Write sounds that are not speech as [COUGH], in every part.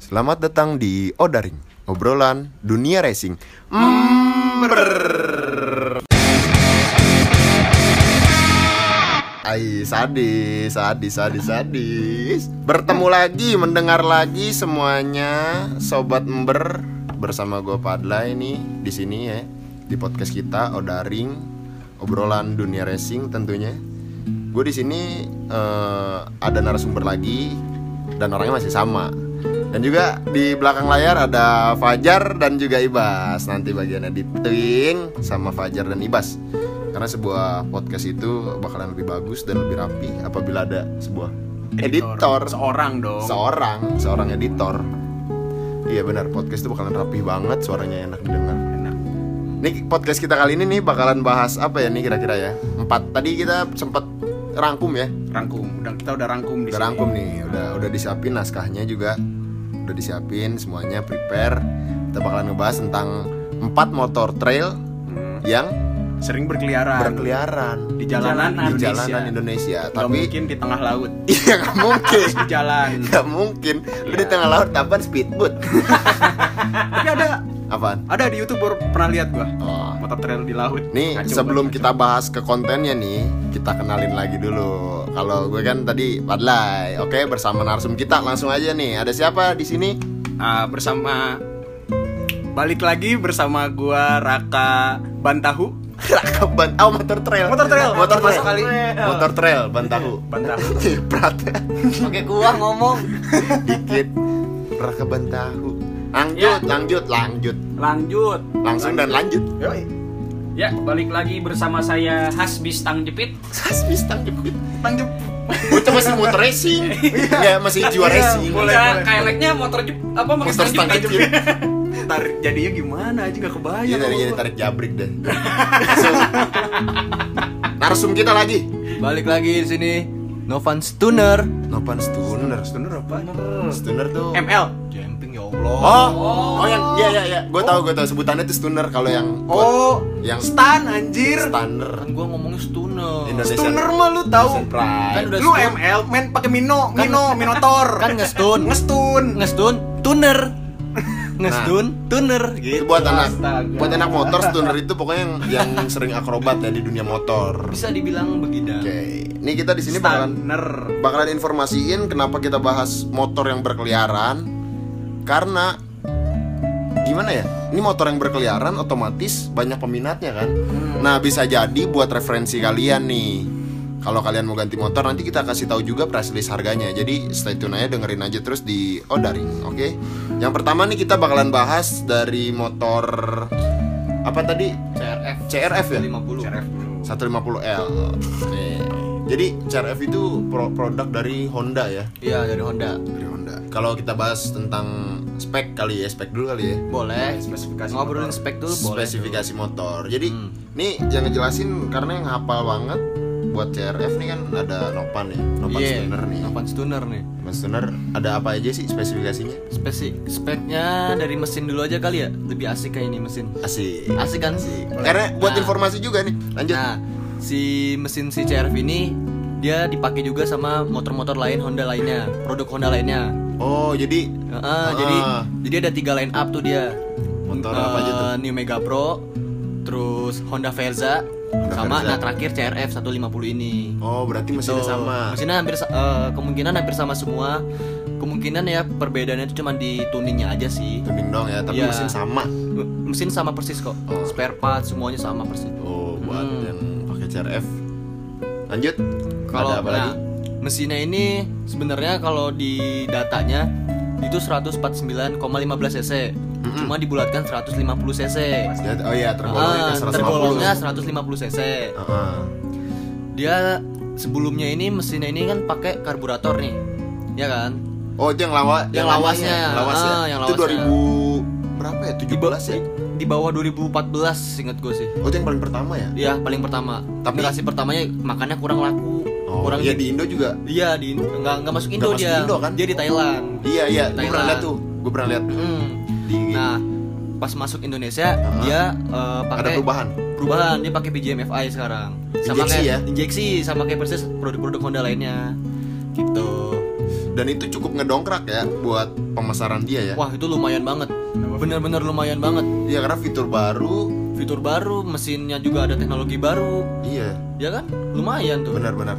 Selamat datang di Odaring, obrolan dunia racing. Mm, brrrr. Ai, sadis, sadis, sadis, sadis. Bertemu lagi, mendengar lagi semuanya, sobat ember bersama gue Padla ini di sini ya di podcast kita Odaring, obrolan dunia racing tentunya. Gue di sini eh, ada narasumber lagi dan orangnya masih sama. Dan juga di belakang layar ada Fajar dan juga Ibas. Nanti bagian editing sama Fajar dan Ibas. Karena sebuah podcast itu bakalan lebih bagus dan lebih rapi apabila ada sebuah editor, seorang dong seorang, seorang editor. Iya benar, podcast itu bakalan rapi banget, suaranya enak didengar. Enak. Nih podcast kita kali ini nih bakalan bahas apa ya nih kira-kira ya? Empat. Tadi kita sempat rangkum ya. rangkum udah kita udah rangkum di Udah sini. rangkum nih, udah udah disiapin naskahnya juga. Udah disiapin semuanya prepare. Kita bakalan ngebahas tentang empat motor trail Hmm, yang sering berkeliaran. berkeliaran. Di jalanan di Indonesia. jalanan Indonesia. Nggak Tapi mungkin di tengah laut. [LAUGHS] Iya nggak mungkin. di jalan. Gak mungkin. Lu di tengah laut dapat speedboat [LAUGHS] tapi ada. Apaan? ada di YouTube baru pernah lihat gua. Oh. motor trail di laut. Nih Kacau sebelum banget, kita bahas ke kontennya nih Kita kenalin lagi dulu Kalau gue kan tadi Padlay Oke bersama narsum kita langsung aja nih Ada siapa di sini? Ah, bersama balik lagi bersama gua Raka Bantahu [LAUGHS] Raka Ban Oh motor trail Motor trail. Motor trail Masuk kali. Motor trail Bantahu [LAUGHS] Bantahu Ciprat Pakai gua ngomong. [LAUGHS] Dikit Raka Bantahu Lanjut, lanjut, lanjut Lanjut. Langsung dan lanjut Yoi. Ya, balik lagi bersama saya Hasbis Tang Jepit. [LAUGHS] Hasbis tangkep lanjut [LAUGHS] Bocah masih motor racing Ya masih jiwa Iya, racing boleh. ya, kaileknya motor jep, apa pakai Motor stang stang jepit. jepit [LAUGHS] ntar jadinya gimana aja nggak kebayang Iya dari sama jadi tarik jabrik deh. Narsum kita lagi. Balik lagi di sini. Novan Stunner. Nopan stunner. Stunner apa? Stunner tuh. ML Allah. Oh, oh yang iya iya iya. Gue tahu gue tahu sebutannya tuh stunner kalau yang buat Oh, yang stan anjir. stunner. Kan gua ngomongnya Stunner. Indonesian- Stunner mah lu tahu. Kan udah Lu stun. ML main pakai Mino, Kan- Mino, Minotor. [LAUGHS] Kan ngestun. ngestun. Ngestun. Tuner. [LAUGHS] Ngestun. Tuner. itu Gitu. buat anak Astaga. buat anak motor stunner itu pokoknya yang [LAUGHS] yang sering akrobat ya di dunia motor. Bisa dibilang begidang. Oke, ini kita di sini bakalan bakalan informasiin kenapa kita bahas motor yang berkeliaran karena gimana ya ini motor yang berkeliaran otomatis banyak peminatnya kan nah bisa jadi buat referensi kalian nih kalau kalian mau ganti motor nanti kita kasih tahu juga price list harganya jadi stay tune aja dengerin aja terus di Odaring oke yang pertama nih kita bakalan bahas dari motor apa tadi CRF. CRF ya 50. CRF dulu. 150L Nih. Jadi CRF itu pro- produk dari Honda ya Iya dari Honda. dari Honda. Kalau kita bahas tentang spek kali ya, spek dulu kali ya. Boleh. Spesifikasi Ngobrolin motor. spek dulu boleh. Spesifikasi motor. Jadi Hmm. nih yang ngejelasin karena yang hafal banget buat CRF nih kan ada Nopan ya, Nopan Iya. Stunner nih. Novan Stunner nih. Nopan Stunner ada apa aja sih spesifikasinya? Spesi speknya dari mesin dulu aja kali ya. Lebih asik kayak ini mesin. Asik. Asik kan? Karena buat Nah. informasi juga nih. Lanjut. Nah, si mesin si CRV ini dia dipakai juga sama motor-motor lain Honda lainnya, produk Honda lainnya. Oh, jadi Heeh, Ah. Jadi jadi ada tiga line up tuh dia. motor apa aja tuh? Eh, New Mega Pro, terus Honda Verza, Honda sama Verza. nah terakhir CRF 150 ini. Oh, berarti Gitu. mesinnya sama. Mesinnya hampir eh, kemungkinan hampir sama semua. Kemungkinan ya perbedaannya itu cuma di tuningnya aja sih. Tuning dong ya, tapi Iya. mesin sama. Mesin sama persis kok. Oh. Spare part semuanya sama persis. Oh, buat Hmm. yang CRF. Lanjut. Kalau ada apa nah, lagi? mesinnya ini sebenarnya kalau di datanya itu 149,15 cc. Mm-mm. Cuma dibulatkan 150 cc. Oh iya, tergolongnya Ah, ke 150. tergolongnya 150 cc. Heeh. Dia sebelumnya ini mesinnya ini kan pakai karburator nih. Ya kan? Oh, itu yang lawa, Yang lawasnya. yang lawas ya. Ah, yang itu lawasnya. 2000 berapa ya? 17 ya? Di bawah 2014 inget gue sih. Oh, itu yang paling pertama ya? Iya, paling pertama. Tapi- generasi pertamanya makanya kurang laku. Oh, kurang iya di Indo juga. Iya, di nggak nggak masuk Indo masuk dia. Indo, kan? Dia di Thailand. Iya, iya, gue pernah lihat tuh. Gue pernah lihat Hmm. di Nah, pas masuk Indonesia Ah. dia ada pakai perubahan. perubahan dia pakai BGMFI sekarang sama Injeksi kayak ya? injeksi sama kayak persis produk-produk Honda lainnya gitu Dan itu cukup ngedongkrak ya buat pemasaran dia ya. Wah itu lumayan banget Bener-bener lumayan banget Iya karena fitur baru. Fitur baru, mesinnya juga ada teknologi baru Iya, Ya kan? Lumayan tuh benar-benar.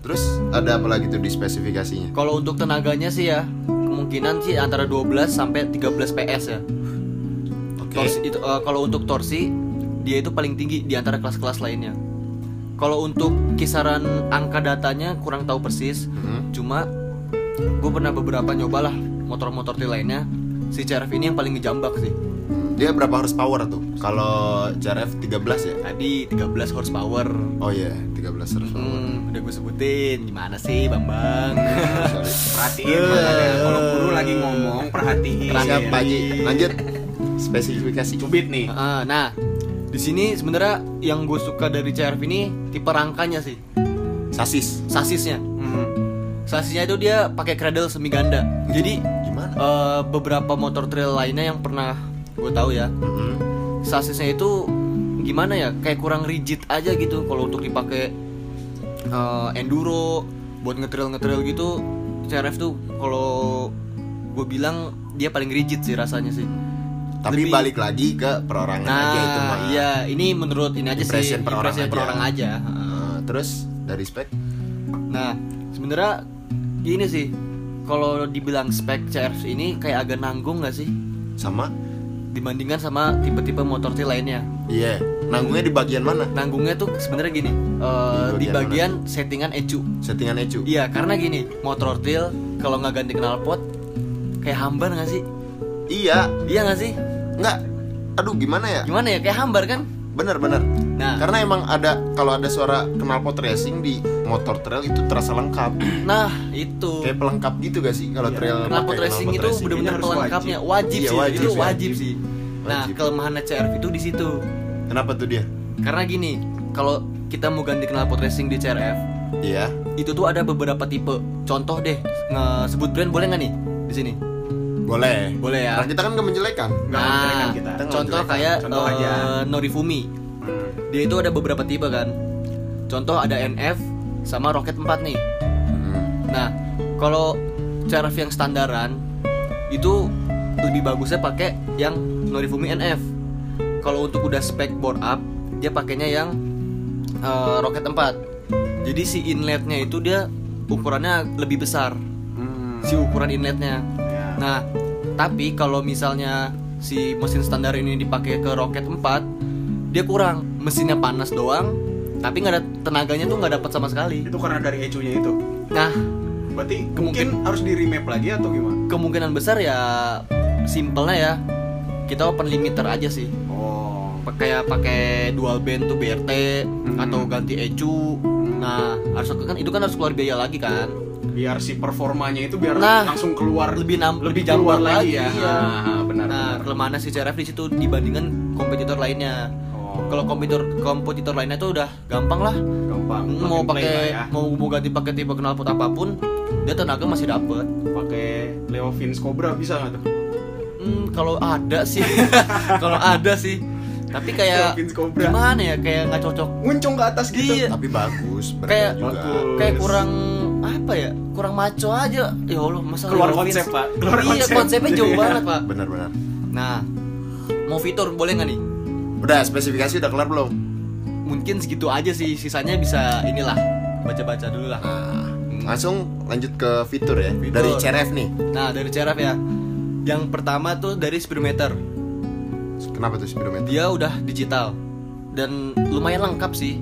Terus ada apa lagi tuh di spesifikasinya? Kalau untuk tenaganya sih ya Kemungkinan sih antara 12 sampai 13 PS ya Oke. Torsi itu eh, kalau untuk torsi dia itu paling tinggi di antara kelas-kelas lainnya. Kalau untuk kisaran angka datanya kurang tahu persis, Hmm. cuma gue pernah beberapa nyobalah motor-motor trail lainnya. Si CRF ini yang paling ngejambak sih. Dia berapa horsepower tuh? Kalau CRF 13 ya? Tadi 13 horsepower. Oh iya, 13 horsepower. Hmm, udah gue sebutin. Gimana sih, Bambang? Sorry. [LAUGHS] Perhatiin makanya kalau guru lagi ngomong perhatiin. Siap Pak Haji. Lanjut. Spesifikasi. Cubit nih. Ah, nah, di sini sebenarnya yang gue suka dari CRF ini tipe rangkanya sih, Sasis. sasisnya. Hmm. Sasisnya itu dia pakai cradle semi ganda. Jadi Gimana? eh, beberapa motor trail lainnya yang pernah gue tahu ya, Mm-mm. sasisnya itu gimana ya? Kayak kurang rigid aja gitu kalau untuk dipakai eh, enduro buat ngetrail ngetrail gitu. CRF tuh kalau gue bilang dia paling rigid sih rasanya sih. Tapi Lebih- balik lagi ke perorangan Nah, aja itu mah. iya, ini menurut ini aja Impression sih, per orang impression aja. aja. Nah, terus dari spek Nah, sebenarnya gini sih, kalau dibilang spek CRF ini kayak agak nanggung nggak sih sama dibandingkan sama tipe-tipe motor trail lainnya? iya nanggungnya di bagian mana Nanggungnya tuh sebenarnya gini, eh, Di di bagian bagian settingan ecu. settingan ecu Iya, karena gini, motor trail kalau nggak ganti knalpot kayak hambar nggak sih? iya Iya nggak sih? nggak aduh gimana ya Gimana ya? Kayak hambar kan? bener bener Nah, karena emang ada kalau ada suara knalpot racing di motor trail itu terasa lengkap. [CLEARS THROAT] Nah itu. kayak pelengkap gitu gak sih kalau Iya, trail knalpot pakai racing itu benar-benar pelengkapnya? Wajib, Iya, sih wajib itu sih, wajib, wajib. sih. Nah Wajib. kelemahannya CRV itu di situ. Kenapa tuh dia? Karena gini kalau kita mau ganti knalpot racing di CRF iya. itu tuh ada beberapa tipe. Contoh deh nge-sebut brand boleh nggak nih di sini? Boleh. Boleh ya? Karena kita kan gak menjelekan Nggak menjelekan kita. Contoh menjelekan. kayak Contoh eh, aja. Norifumi. Hmm. dia itu ada beberapa tipe kan. Contoh ada NF sama Rocket 4 nih Hmm. Nah, kalau CRF yang standaran itu lebih bagusnya pakai yang Norifumi NF. Kalau untuk udah spek board up, dia pakainya yang eh, Rocket 4. Jadi si inletnya itu dia ukurannya lebih besar. Hmm. Si ukuran inletnya. Ya. Nah, tapi kalau misalnya si mesin standar ini dipakai ke Rocket 4, dia kurang. Mesinnya panas doang, tapi nggak ada tenaganya tuh nggak dapat sama sekali. Itu karena dari ecunya itu. Nah, Berarti Kemungkin- mungkin harus di remap lagi atau gimana? kemungkinan besar ya simpelnya ya kita open limiter aja sih Oh. Kayak pakai dual band tuh BRT Hmm. atau ganti ECU nah harus kan itu kan harus keluar biaya lagi kan Biar si performanya itu biar Nah, langsung keluar lebih nam lebih jambak keluar lagi ya. iya. Ah, benar. nah benar. kelemahannya si CRF di situ dibandingkan kompetitor lainnya. Kalau kompetitor kompetitor lainnya tuh udah gampang lah gampang mau pakai ya. mau mau ganti pakai tipe knalpot apa pun dia tenaga masih dapet pakai Leo Vince Cobra bisa nggak tuh? Hmm, kalau ada sih, [LAUGHS] kalau ada sih. Tapi kayak gimana ya? Kayak nggak cocok. Muncung ke atas gitu. Iya. tapi bagus Kayak juga Bagus. kayak kurang apa ya? Kurang maco aja. Ya Allah, masa Keluar Leo konsep, Vince? Pak. Keluar iya, konsep. konsepnya jauh [LAUGHS] banget, Pak. benar-benar Nah, mau fitur boleh nggak nih? Udah spesifikasi udah kelar belum Mungkin segitu aja sih. Sisanya bisa inilah baca-baca dulu lah. nah, langsung lanjut ke fitur ya Fitur. dari CRF nih Nah, dari CRF ya. Yang pertama tuh dari speedometer. kenapa tuh speedometer Dia udah digital dan lumayan lengkap sih.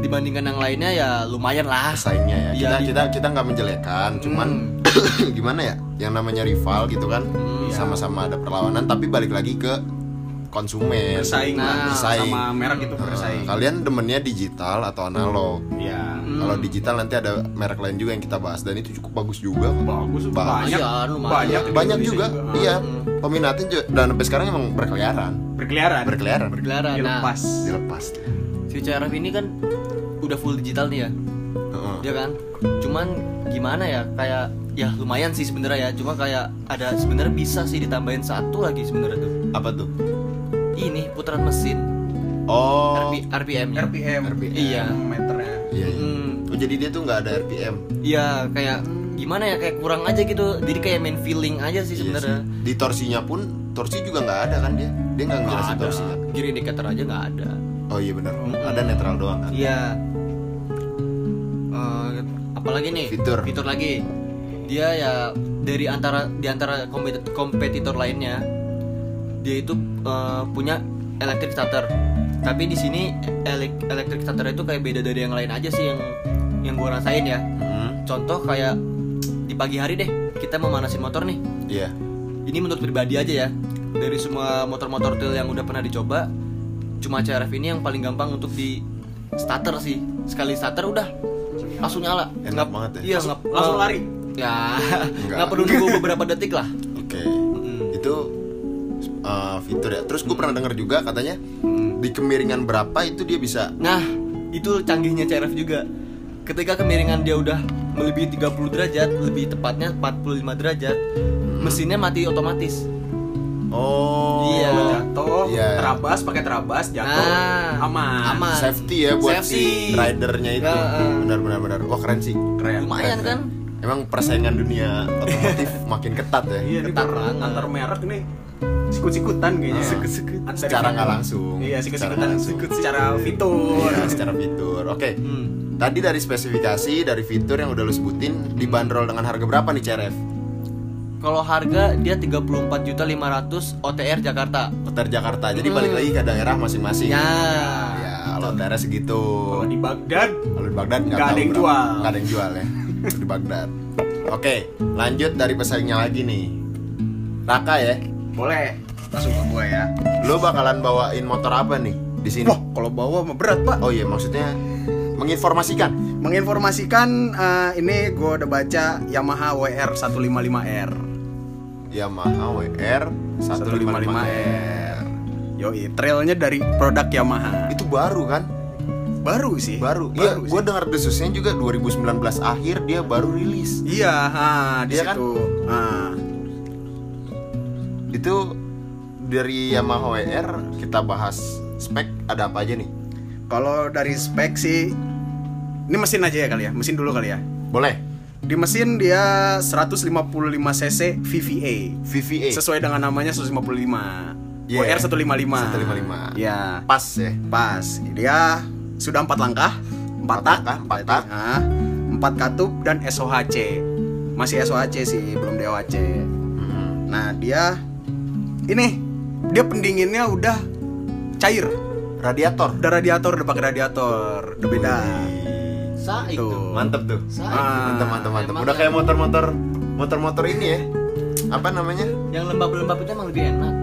Dibandingkan yang lainnya ya lumayan lah. pesaingnya ya Iya, kita di- kita kita nggak menjelekan cuman [COUGHS] gimana ya yang namanya rival gitu kan Hmm, sama-sama ada perlawanan tapi balik lagi ke konsumen Bersaing Nah, lah bersaing. sama merek itu Nah, bersaing. kalian demennya digital atau analog Iya. Hmm. kalau digital nanti ada merek lain juga yang kita bahas dan itu cukup bagus juga kok. Bagus Ba- banyak. Iya, lumayan. banyak banyak Indonesia juga iya peminatnya juga dan sampai sekarang emang berkeliaran Berkeliaran. berkeliaran Berkeliaran. Nah, Dilepas. dilepas si CRF ini kan udah full digital nih ya, Heeh. ya kan? Cuman gimana ya? Kayak ya lumayan sih sebenarnya ya. Cuma kayak ada sebenarnya bisa sih ditambahin satu lagi sebenarnya tuh. apa tuh Ini putaran mesin oh RP, RPM-nya. RPM. RPM. Iya. meternya. iya, iya. Hmm, Oh, jadi dia tuh nggak ada RPM Iya kayak gimana ya kayak kurang aja gitu jadi kayak main feeling aja sih Iya sebenarnya sih. Di torsinya pun torsi juga nggak ada kan dia. Dia nggak ada torsinya. gear indicator aja nggak ada Oh iya benar. Mm-mm. Ada netral doang kan. iya Eh, apalagi nih Fitur. fitur lagi dia ya dari antara di antara kompet- kompetitor lainnya dia itu eh, punya electric starter tapi di sini elek- electric starter itu kayak beda dari yang lain aja sih yang yang gua rasain ya Hmm, contoh kayak di pagi hari deh kita mau manasin motor nih Iya. ini menurut pribadi aja ya dari semua motor-motor trail yang udah pernah dicoba cuma CRF ini yang paling gampang untuk di starter sih sekali starter udah langsung nyala Enak Nggak- banget ya. iya Langsung- nggak- langsung lari? ya [LAUGHS] Nggak. nggak perlu nunggu beberapa detik lah Oke. Mm. Itu uh, fitur ya. Terus gue pernah dengar juga katanya di kemiringan berapa itu dia bisa nah itu canggihnya CRF juga ketika kemiringan dia udah melebihi 30 derajat lebih tepatnya 45 derajat mesinnya mati otomatis Oh. Iya. Jatuh, Iya. terabas pakai terabas, jatuh, Nah, aman. aman. Safety ya buat Safety. si ridernya itu. Eh. Benar benar benar. Wah keren sih. Keren. lumayan kan Emang persaingan dunia otomotif [LAUGHS] makin ketat ya. Iya, Ketat antar merek nih sikut-sikutan kayaknya. Sikut-sikut. Dari- Secara nggak langsung. Iya, sikut-sikutan langsung. secara fitur. Iya, secara fitur. Oke. Hmm. Tadi dari spesifikasi, dari fitur yang udah lu sebutin, dibanderol dengan harga berapa nih CRF? Kalau harga dia 34.500 OTR Jakarta. Hotel Jakarta. Jadi Hmm. balik lagi ke daerah masing-masing. Ya. Ya, kalau daerah segitu. Kalau di Baghdad Kalau di Baghdad nggak ada yang berapa. jual. Nggak ada yang jual ya. [LAUGHS] di Baghdad. Oke, lanjut dari pesaingnya lagi nih. Raka ya. Boleh langsung ke gua ya. Lo bakalan bawain motor apa nih di sini? Wah, kalau bawa mah berat, Pak. Oh iya, maksudnya menginformasikan. Menginformasikan eh, ini gua udah baca Yamaha WR 155R. Yamaha WR 155R. Yoi, trailnya dari produk Yamaha. Itu baru kan? Baru sih. Baru. Iya, gue dengar desusnya juga 2019 akhir dia baru rilis. Iya, ha, di Iya kan? situ. Itu dari Yamaha WR kita bahas spek ada apa aja nih? Kalau dari spek sih ini mesin aja ya kali ya, mesin dulu kali ya. Boleh. Di mesin dia 155 cc VVA. VVA. Sesuai dengan namanya 155. Yeah. WR 155. 155. Ya, Pas ya. pas. Dia sudah empat langkah, empat tak, empat tak. Empat katup dan SOHC. Masih SOHC sih, belum DOHC. Hmm. Nah, dia ini dia pendinginnya udah cair. Radiator. Udah radiator, udah pakai radiator. Udah beda. Sa itu. Tuh. Mantep tuh. Sa Ah. Mantep mantep mantep. Emang Udah kayak motor-motor motor-motor ini ya. Apa namanya? Yang lembab-lembab itu emang lebih enak.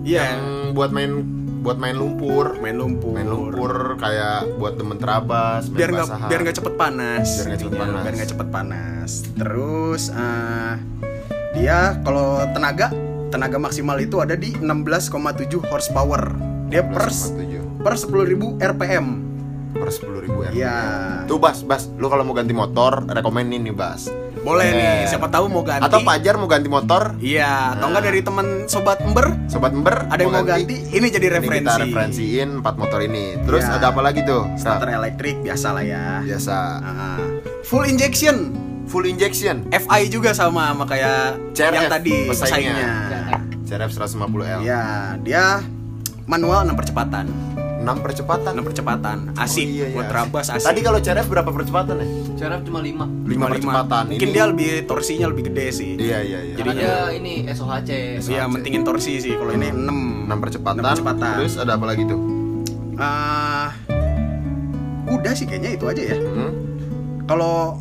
Iya, Yang buat main buat main lumpur. main lumpur. Main lumpur kayak buat temen terabas, main biar nggak biar nggak cepet panas Biar nggak cepet intinya, panas. biar nggak cepet panas terus eh, dia kalau tenaga tenaga maksimal itu ada di 16,7 horsepower dia per 12,7 per 10.000 rpm per 10 ribu ya. Iya. Tuh Bas, Bas, lu kalau mau ganti motor, rekomen ini Bas. boleh nih Bener. siapa tahu mau ganti Atau Pajar mau ganti motor, iya atau Nah. enggak dari teman sobat ember sobat Ember ada yang mau ganti, ini jadi Ini referensi kita referensiin empat motor ini. Terus Iya. ada apa lagi tuh? starter elektrik biasa lah ya Biasa. Ah. full injection Full injection. FI juga sama sama kayak CRF, yang tadi pesaingnya. pesaingnya. CRF 150L. Ya, dia manual 6 percepatan. 6 percepatan. 6 percepatan. Asik Oh, iya, iya, buat terabas asik. Tadi kalau CRF berapa percepatan ya? CRF cuma 5 5 percepatan. Mungkin Ini- dia lebih torsinya lebih gede sih. Iya, iya, iya. Jadi dia ini SOHC. Iya, mentingin torsi sih. Kalau ini 6 6 percepatan. 6 percepatan. Terus ada apa lagi tuh? Ah, udah sih kayaknya itu aja ya. Hmm? Kalau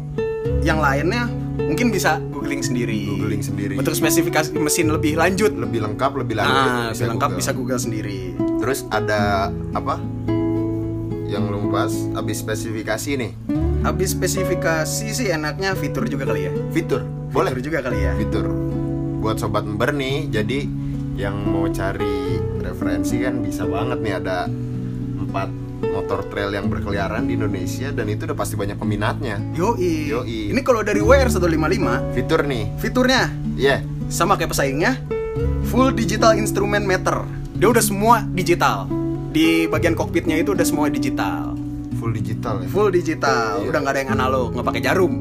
yang lainnya mungkin bisa googling sendiri. Googling sendiri. Untuk spesifikasi mesin lebih lanjut. Lebih lengkap, lebih lanjut. Nah, lebih lengkap bisa Google sendiri. Terus ada apa? Yang lu bahas habis spesifikasi nih. Habis spesifikasi sih enaknya fitur juga kali ya. Fitur. Boleh. Fitur juga kali ya. Fitur. Buat sobat member nih, jadi yang mau cari referensi kan bisa banget nih ada empat motor trail yang berkeliaran di Indonesia dan itu udah pasti banyak peminatnya. Yoi. Yoi. Ini kalau dari WR 155 Fitur nih. fiturnya Iya. sama kayak pesaingnya full digital instrument meter. Dia udah semua digital. Di bagian kokpitnya itu udah semua digital. Full digital ya. Full digital. Iya. Udah nggak ada yang analog, nggak pakai jarum.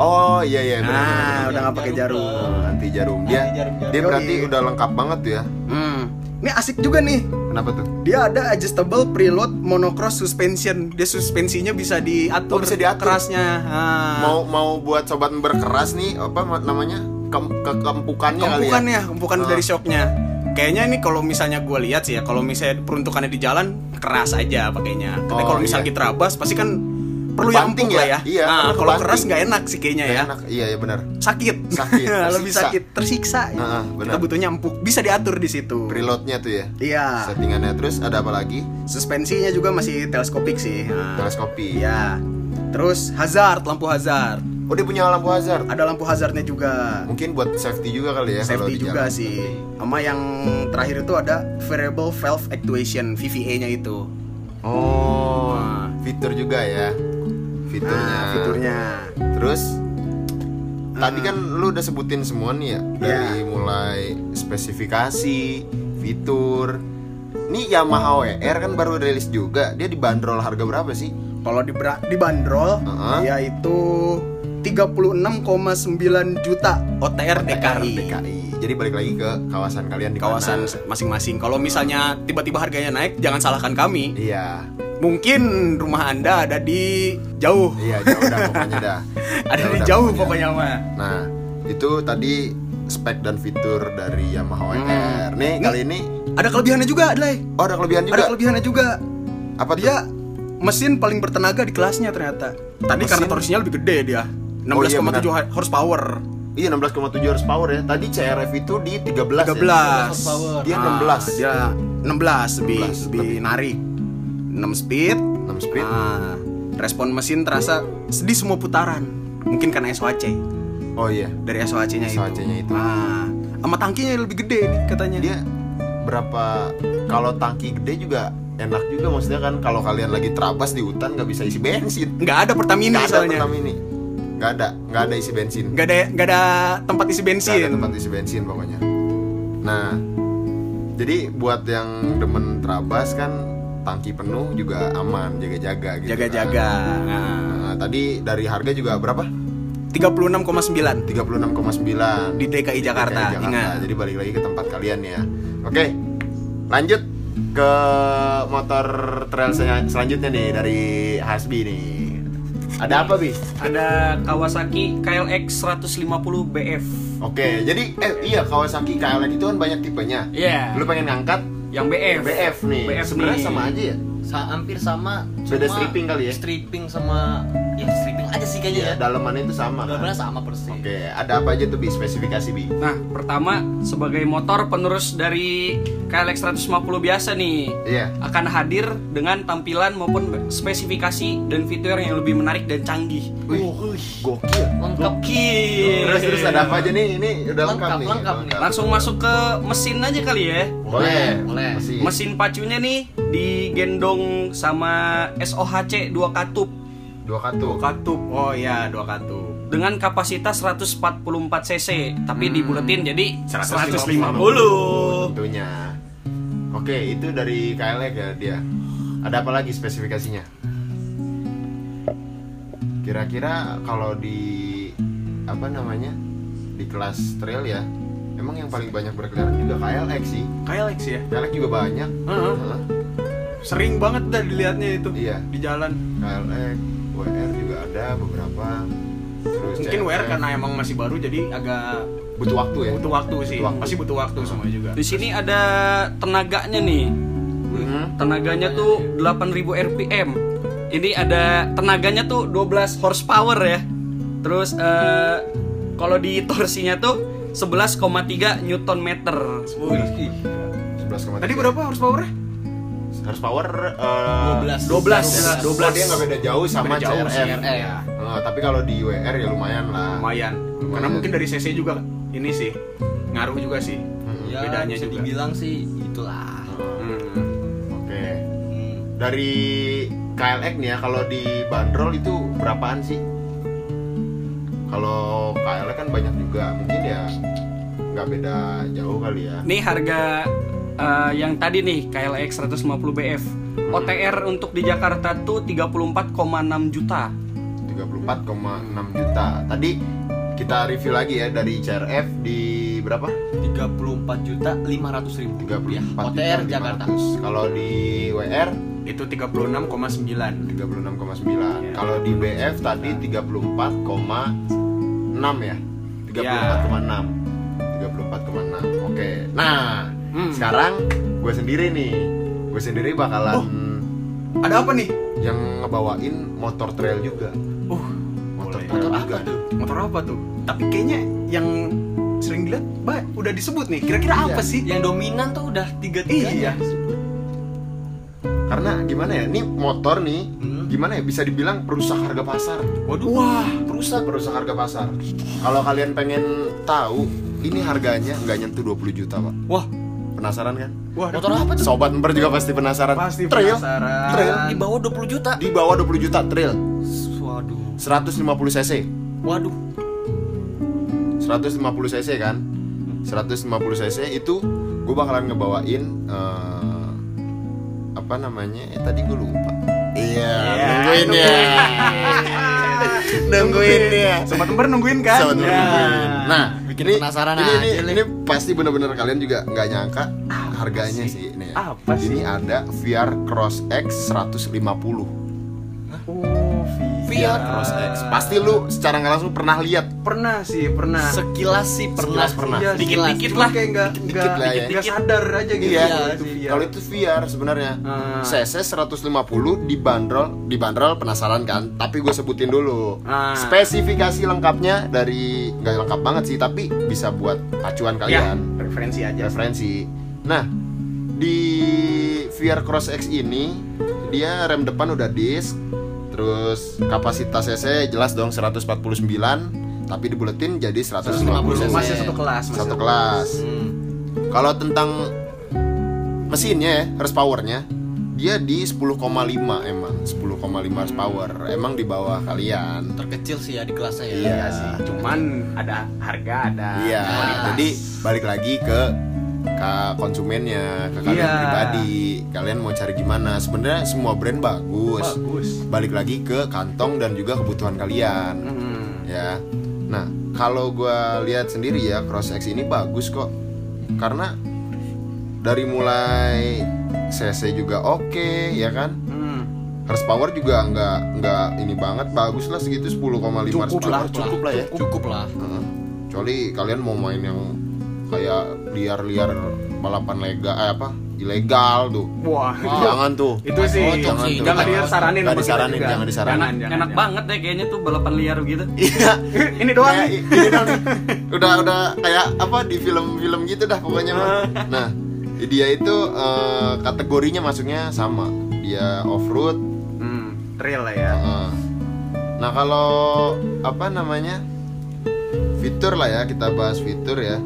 Oh iya iya benar. Nah, benar, udah nggak pakai jarum. benar. Anti jarum. Dia Anti jarum-jarum. dia berarti Yoi. udah lengkap banget tuh ya. Hmm. Ini asik juga nih. Kenapa tuh? Dia ada adjustable preload monocross suspension. Dia suspensinya bisa diatur. Oh, bisa diatur. Kerasnya. Ah. Mau mau buat sobat berkeras nih apa ma- namanya? Kem, kekempukannya kali ya. Kempukan ya, kempukan Ah. dari shocknya. Kayaknya ini kalau misalnya gue lihat sih ya, kalau misalnya peruntukannya di jalan keras aja pakainya. Tapi Oh, kalau misalnya iya. kita rabas pasti kan perlu yang empuk lah ya? ya. Iya, Nah, kalau keras nggak enak sih kayaknya ya. enak. Iya iya benar. Sakit. Sakit, [LAUGHS] Lebih sakit, tersiksa. Ah, benar. kita butuhnya empuk, bisa diatur di situ. Preloadnya tuh ya. Iya. Settingannya terus ada apa lagi? Suspensinya juga masih teleskopik sih. Nah, Teleskopi. Iya. Terus hazard, lampu hazard. Oh dia punya lampu hazard. Ada lampu hazardnya juga. Mungkin buat safety juga kali ya Safety juga jalan. sih. Sama yang terakhir itu ada variable valve actuation VVA-nya itu. Oh, Nah. Fitur juga ya. Fiturnya. Nah, fiturnya. Terus tadi kan lu udah sebutin semua nih ya dari Iya. mulai spesifikasi, fitur. Nih Yamaha WR kan baru rilis juga. Dia dibanderol harga berapa sih? Kalau di dibanderol Heeh. yaitu 36,9 juta OTR, DKI. DKI. Jadi balik lagi ke kawasan kalian di Kawasan masing-masing. Kalau misalnya tiba-tiba harganya naik, jangan salahkan kami. Iya. Mungkin rumah Anda ada di jauh. Iya, jauh dah pokoknya dah. [LAUGHS] Ada Jauh di jauh pokoknya mah. Nah, itu tadi spek dan fitur dari Yamaha WR. Hmm. Nih, Nih. kali ini Ada kelebihannya juga, Adlay. oh ada kelebihan juga. Ada kelebihannya juga. Apa tuh? Dia mesin paling bertenaga di kelasnya ternyata. Tadi Mesin? karena torsinya lebih gede dia. Oh, iya, 16,7 horsepower. Iya 16,7 horsepower ya. Tadi CRF itu di 13 13. ya. horsepower. Dia Ah, 16. dia 16 lebih 16 lebih lebih. narik. 6 speed. 6 speed. Ah, respon mesin terasa sedih semua putaran. Mungkin karena SOHC. Oh iya. Dari SOHC-nya itu. SOHC-nya itu. Ah, sama tangkinya lebih gede nih katanya. Dia berapa kalau tangki gede juga enak juga maksudnya kan kalau kalian lagi terabas di hutan nggak bisa isi bensin. nggak ada Pertamina Nggak ada soalnya. Pertamini. Nggak ada, nggak ada isi bensin. Nggak ada nggak ada tempat isi Nggak bensin. ada tempat isi bensin pokoknya. Nah, jadi buat yang demen terabas kan tangki penuh juga aman, jaga-jaga gitu. Jaga-jaga. kan. Nah, Nah, tadi dari harga juga berapa? 36,9 36,9 di DKI Jakarta. DKI Ingat. Jadi balik lagi ke tempat kalian ya. Oke. Lanjut ke motor trail sel- selanjutnya nih dari Hasbi nih. Ada apa, Bi? Ada Kawasaki KLX 150 BF. Oke, jadi eh iya Kawasaki KLX itu kan banyak tipenya. Iya. Lu pengen ngangkat Yang BF. BF nih. BF Sebenarnya nih. sama aja ya. Sa hampir sama Beda cuma stripping kali ya? stripping sama ya stripping aja sih kayaknya Iya, ya dalamannya itu sama. kan? benar sama persis Oke, ada apa aja tuh Bi spesifikasi Bi? Nah, pertama sebagai motor penerus dari KLX 150 biasa nih Iya. akan hadir dengan tampilan maupun spesifikasi dan fitur yang lebih menarik dan canggih. Wih, gokil. lengkap Terus terus ada apa aja nih? Ini udah lengkap, Lengkap, nih. lengkap nih. Langsung masuk ke mesin aja kali ya. Boleh, Boleh. Mesin. Mesin pacunya nih digendong sama SOHC 2 katup dua katup. katup. Oh iya, dua katup. dengan kapasitas 144 cc tapi dibuletin jadi 150. 150. Tentunya. Oke, itu dari KLX ya dia. Ada apa lagi spesifikasinya? Kira-kira kalau di apa namanya? Di kelas trail ya. Emang yang paling banyak berkeliaran juga KLX sih. KLX ya. KLX juga banyak. Heeh. Heeh. Sering banget dah dilihatnya itu Iya. di jalan. KLX, WR juga ada beberapa. Terus Mungkin WR karena emang masih baru jadi agak butuh waktu ya. butuh waktu sih. Butuh waktu. Masih butuh waktu semua juga. di sini ada tenaganya nih Mhm. tenaganya tuh 8000 rpm ini ada tenaganya tuh 12 horsepower ya terus eh, kalau di torsinya tuh 11,3 newton meter 11,3. Tadi berapa horsepower-nya? horsepower eh, 12 12. 12 dia nggak beda jauh sama Beda jauh, CRF. CRF. Eh, tapi kalau di WR ya lumayan lah. Lumayan. Lumayan. Karena mungkin dari CC juga ini sih ngaruh juga sih. Hmm. ya Bedanya bisa juga. dibilang sih itulah Hmm. Oke. Hmm. Dari KLX nih ya kalau di bandrol itu berapaan sih? Kalau KLX kan banyak juga, mungkin ya nggak beda jauh kali ya. nih harga eh, yang tadi nih KLX 150 BF OTR untuk di Jakarta tuh 34,6 juta 34,6 34,6 juta. Tadi kita review lagi ya dari CRF di berapa? 34 juta 500 ribu 34 rupiah. juta OTR Jakarta 500. Kalau di WR Itu 36,9. 36,9. Kalau di BF tadi 34,6 ya. 34,6. 34,6. Oke. Nah, Hmm. sekarang gue sendiri nih. Gue sendiri bakalan Ada apa nih? yang ngebawain motor trail juga. Uh, Motor boleh. trail Motor juga. apa tuh? motor apa tuh? Tapi kayaknya yang sering dilihat, bah, udah disebut nih. Kira-kira apa Iya. sih? Yang dominan tuh udah tiga Iya. tiganya Karena gimana ya? Nih motor nih Hmm. Gimana ya bisa dibilang perusak harga pasar. Waduh. Wah, Perusak perusak harga pasar. Kalau kalian pengen tahu ini harganya nggak nyentuh 20 juta, Pak. Wah, Penasaran kan? wah, motor apa tuh? Sobat member juga pasti penasaran. pasti trail penasaran. Trail. Di bawah 20 juta. di bawah 20 juta trail Waduh. 150 cc Waduh. 150 cc kan 150 cc itu gue bakalan ngebawain eh, apa namanya eh, tadi gue lupa iya Iya, nungguin ya [LAUGHS] nungguin ya Sobat member nungguin kan? Sobat member Ya. nungguin. nah Bikin ini, penasaran ini, ini, aja, ini pasti bener-bener kalian juga nggak nyangka harganya sih? sih ini ya. Apa sih? ini ada VR Cross X 150 Oh, VR Cross X pasti lu secara nggak langsung pernah lihat Pernah sih, pernah. Sekilas sih pernah. Sekilas pernah. Iya, Dikit-dikit cuma lah. kayak nggak nggak lah ya. nggak sadar aja gitu. Iya, itu VR. kalau itu VR sebenarnya. Ah. CC 150 dibanderol, dibanderol penasaran kan? Tapi gue sebutin dulu. Ah. Spesifikasi lengkapnya dari nggak lengkap banget sih, tapi bisa buat acuan ya, kalian, referensi aja. referensi. Nah, di VR Cross X ini dia rem depan udah disc, terus kapasitas CC jelas dong 149, tapi dibuletin jadi 150 cc. Masih satu kelas, masih Satu kelas. Hmm. Kalau tentang mesinnya ya, horsepowernya dia di 10,5 emang 10,5 horsepower emang di bawah kalian Terkecil sih ya di kelasnya ya. Iya. Iya sih, cuman ada harga, ada iya kualitas. jadi balik lagi ke ke konsumennya ke kalian Iya. pribadi kalian mau cari gimana sebenarnya semua brand bagus bagus. balik lagi ke kantong dan juga kebutuhan kalian Hmm. ya nah kalau gua lihat sendiri ya Cross X ini bagus kok karena dari mulai CC juga oke ya kan Hmm. horsepower juga nggak nggak ini banget bagus lah segitu 10,5 Cukup lah, cukup lah ya Cukup lah. Heeh. kecuali kalian mau main yang kayak liar-liar balapan lega eh apa ilegal tuh Wah, Wow. jangan tuh itu sih Oh, jangan sih. tuh. jangan disaranin kita disaranin jangan disaranin Jangan, jangan, Enak jangan. banget deh kayaknya tuh balapan liar gitu. [LAUGHS] iya Ini doang ini nih. udah udah kayak apa di film-film gitu dah pokoknya mah. nah dia itu eh, kategorinya masuknya sama dia off road Hmm, trail lah ya. nah kalau apa namanya fitur lah ya kita bahas fitur ya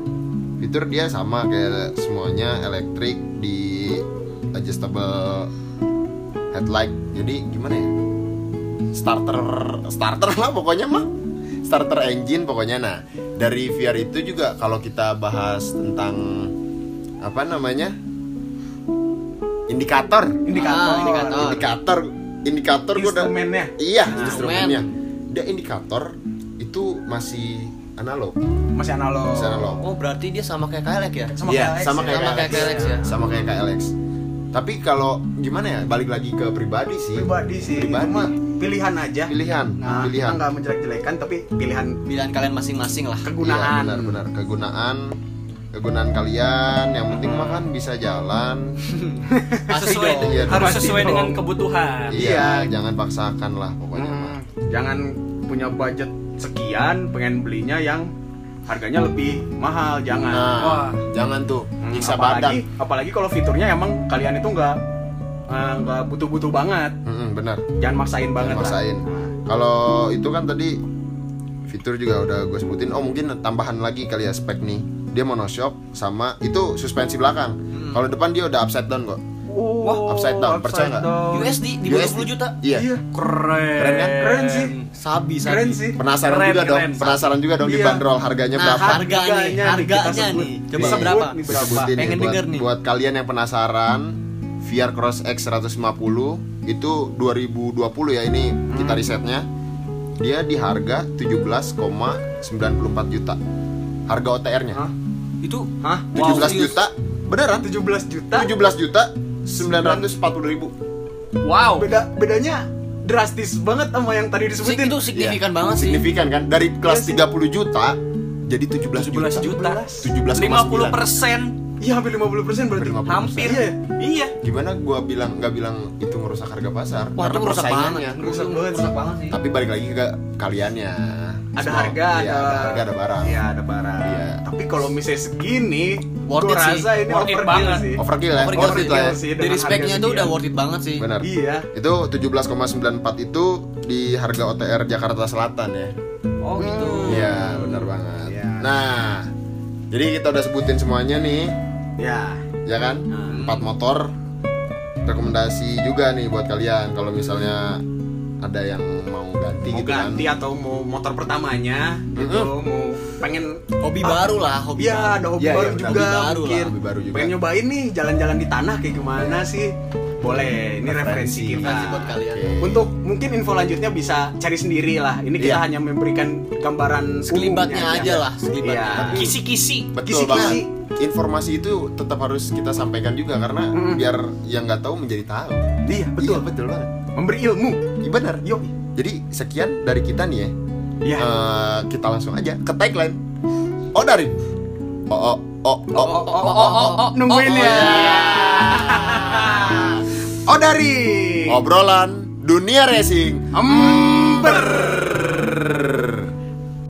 fitur dia sama kayak semuanya elektrik di adjustable headlight. Jadi gimana ya? Starter starter lah pokoknya mah. Starter engine pokoknya. Nah dari VR itu juga kalau kita bahas tentang apa namanya? Indikator. Indikator. Ah, indikator. indikator. Indikator gua udah iya Nah, instrumennya. dia indikator itu masih analog Masih analog. masih analog Oh, berarti dia sama kayak KLX ya? Sama Iya, KLX sama ya. kayak Sama kayak KLX. KLX ya. sama kayak KLX tapi kalau gimana ya balik lagi ke pribadi sih Pribadi sih. Pribadi. Itu mah pilihan aja. pilihan Nah, pilihan kita nggak menjelek-jelekan tapi pilihan Pilihan kalian masing-masing lah. kegunaan. Iya, benar-benar kegunaan kegunaan kalian yang penting mah kan bisa jalan [LAUGHS] Sesuai dong. Iya, harus sesuai dong. dengan kebutuhan. iya Iya. jangan paksakan lah pokoknya mah Hmm, jangan punya budget sekian pengen belinya yang harganya lebih mahal jangan nah Wah. jangan tuh Hmm, nyiksa badan apalagi apalagi kalau fiturnya emang kalian itu nggak eh, nggak butuh-butuh banget Mm-mm, benar jangan maksain banget Jangan maksain. Nah, Kalau itu kan tadi fitur juga udah gue sebutin. Oh mungkin tambahan lagi kali ya spek nih. Dia monoshock sama itu suspensi belakang. Kalau depan dia udah upside down kok. Oh, upside down, percaya nggak? USD di bawah USD. 20 juta. Iya. iya Keren. Keren kan? keren sih Sabi, sabi. keren sih Penasaran Keren, juga dong. keren. Penasaran juga dong Iya. dibanderol harganya Nah, berapa? harga nih, Harganya nih, kita harganya sebut. nih. Coba Disebut berapa? nih berapa sebutin Pengen nih, buat, denger nih. buat kalian yang penasaran VR Cross X 150 itu 2020 ya ini kita risetnya dia di harga 17,94 juta. Harga OTR-nya. Hah? Itu Hah? 17 juta. Beneran? 17 juta 17 juta 940 ribu. Wow. beda bedanya drastis banget sama yang tadi disebutin itu signifikan banget sih. Signifikan kan? Dari kelas sih. 30 juta jadi 17, 17 juta. 17,9. 50 persen. iya hampir 50 persen berarti 50%. Hampir. Iya. Iya. Gimana gua bilang nggak bilang itu ngerusak harga pasar? Wah, itu Karena merusak persaingannya. banget. Rusak banget. Merusak banget sih. Tapi balik lagi ke kaliannya. ada Semua- harga iya, ada harga ada barang. Iya, ada barang. Iya. Tapi kalau misalnya segini, Worth gua it sih. rasa ini Worth it banget. sih. Overkill ya? Overkill Worth it lah ya. sih. dengan Dari speknya tuh udah worth it banget sih. Benar. Iya. Itu 17,94 itu di harga OTR Jakarta Selatan ya. Oh gitu. Iya, benar banget. Iya. Nah, jadi kita udah sebutin semuanya nih, Ya. ya kan? Empat motor. Rekomendasi juga nih buat kalian kalau misalnya ada yang mau ganti Mau gitu kan. ganti atau mau motor pertamanya gitu, mau pengen Hobi Ah, baru lah, hobi Iya, baru. ada hobi Iya, baru iya, juga hobi baru mungkin. lah, hobi baru juga. Pengen nyobain nih jalan-jalan di tanah kayak gimana sih? Boleh, ini referensi kita. Referensi buat kalian. Oke. Untuk mungkin info lanjutnya bisa cari sendiri lah. Ini kita Iya. hanya memberikan gambaran Sekelibatnya umumnya aja lah, sekelibatnya. Iya. Kisi-kisi. Betul Kisi-kisi. banget. Informasi itu tetap harus kita sampaikan juga karena Mm. biar yang nggak tahu menjadi tahu. Iya, betul. Iya, betul banget. Memberi ilmu. Iya benar. Yuk. Jadi sekian dari kita nih ya. Iya. Eh, kita langsung aja ke tagline. Oh dari. Oh oh oh oh. Oh, oh, oh, oh, oh. Nungguin ya. Oh dari Obrolan dunia racing. Ember.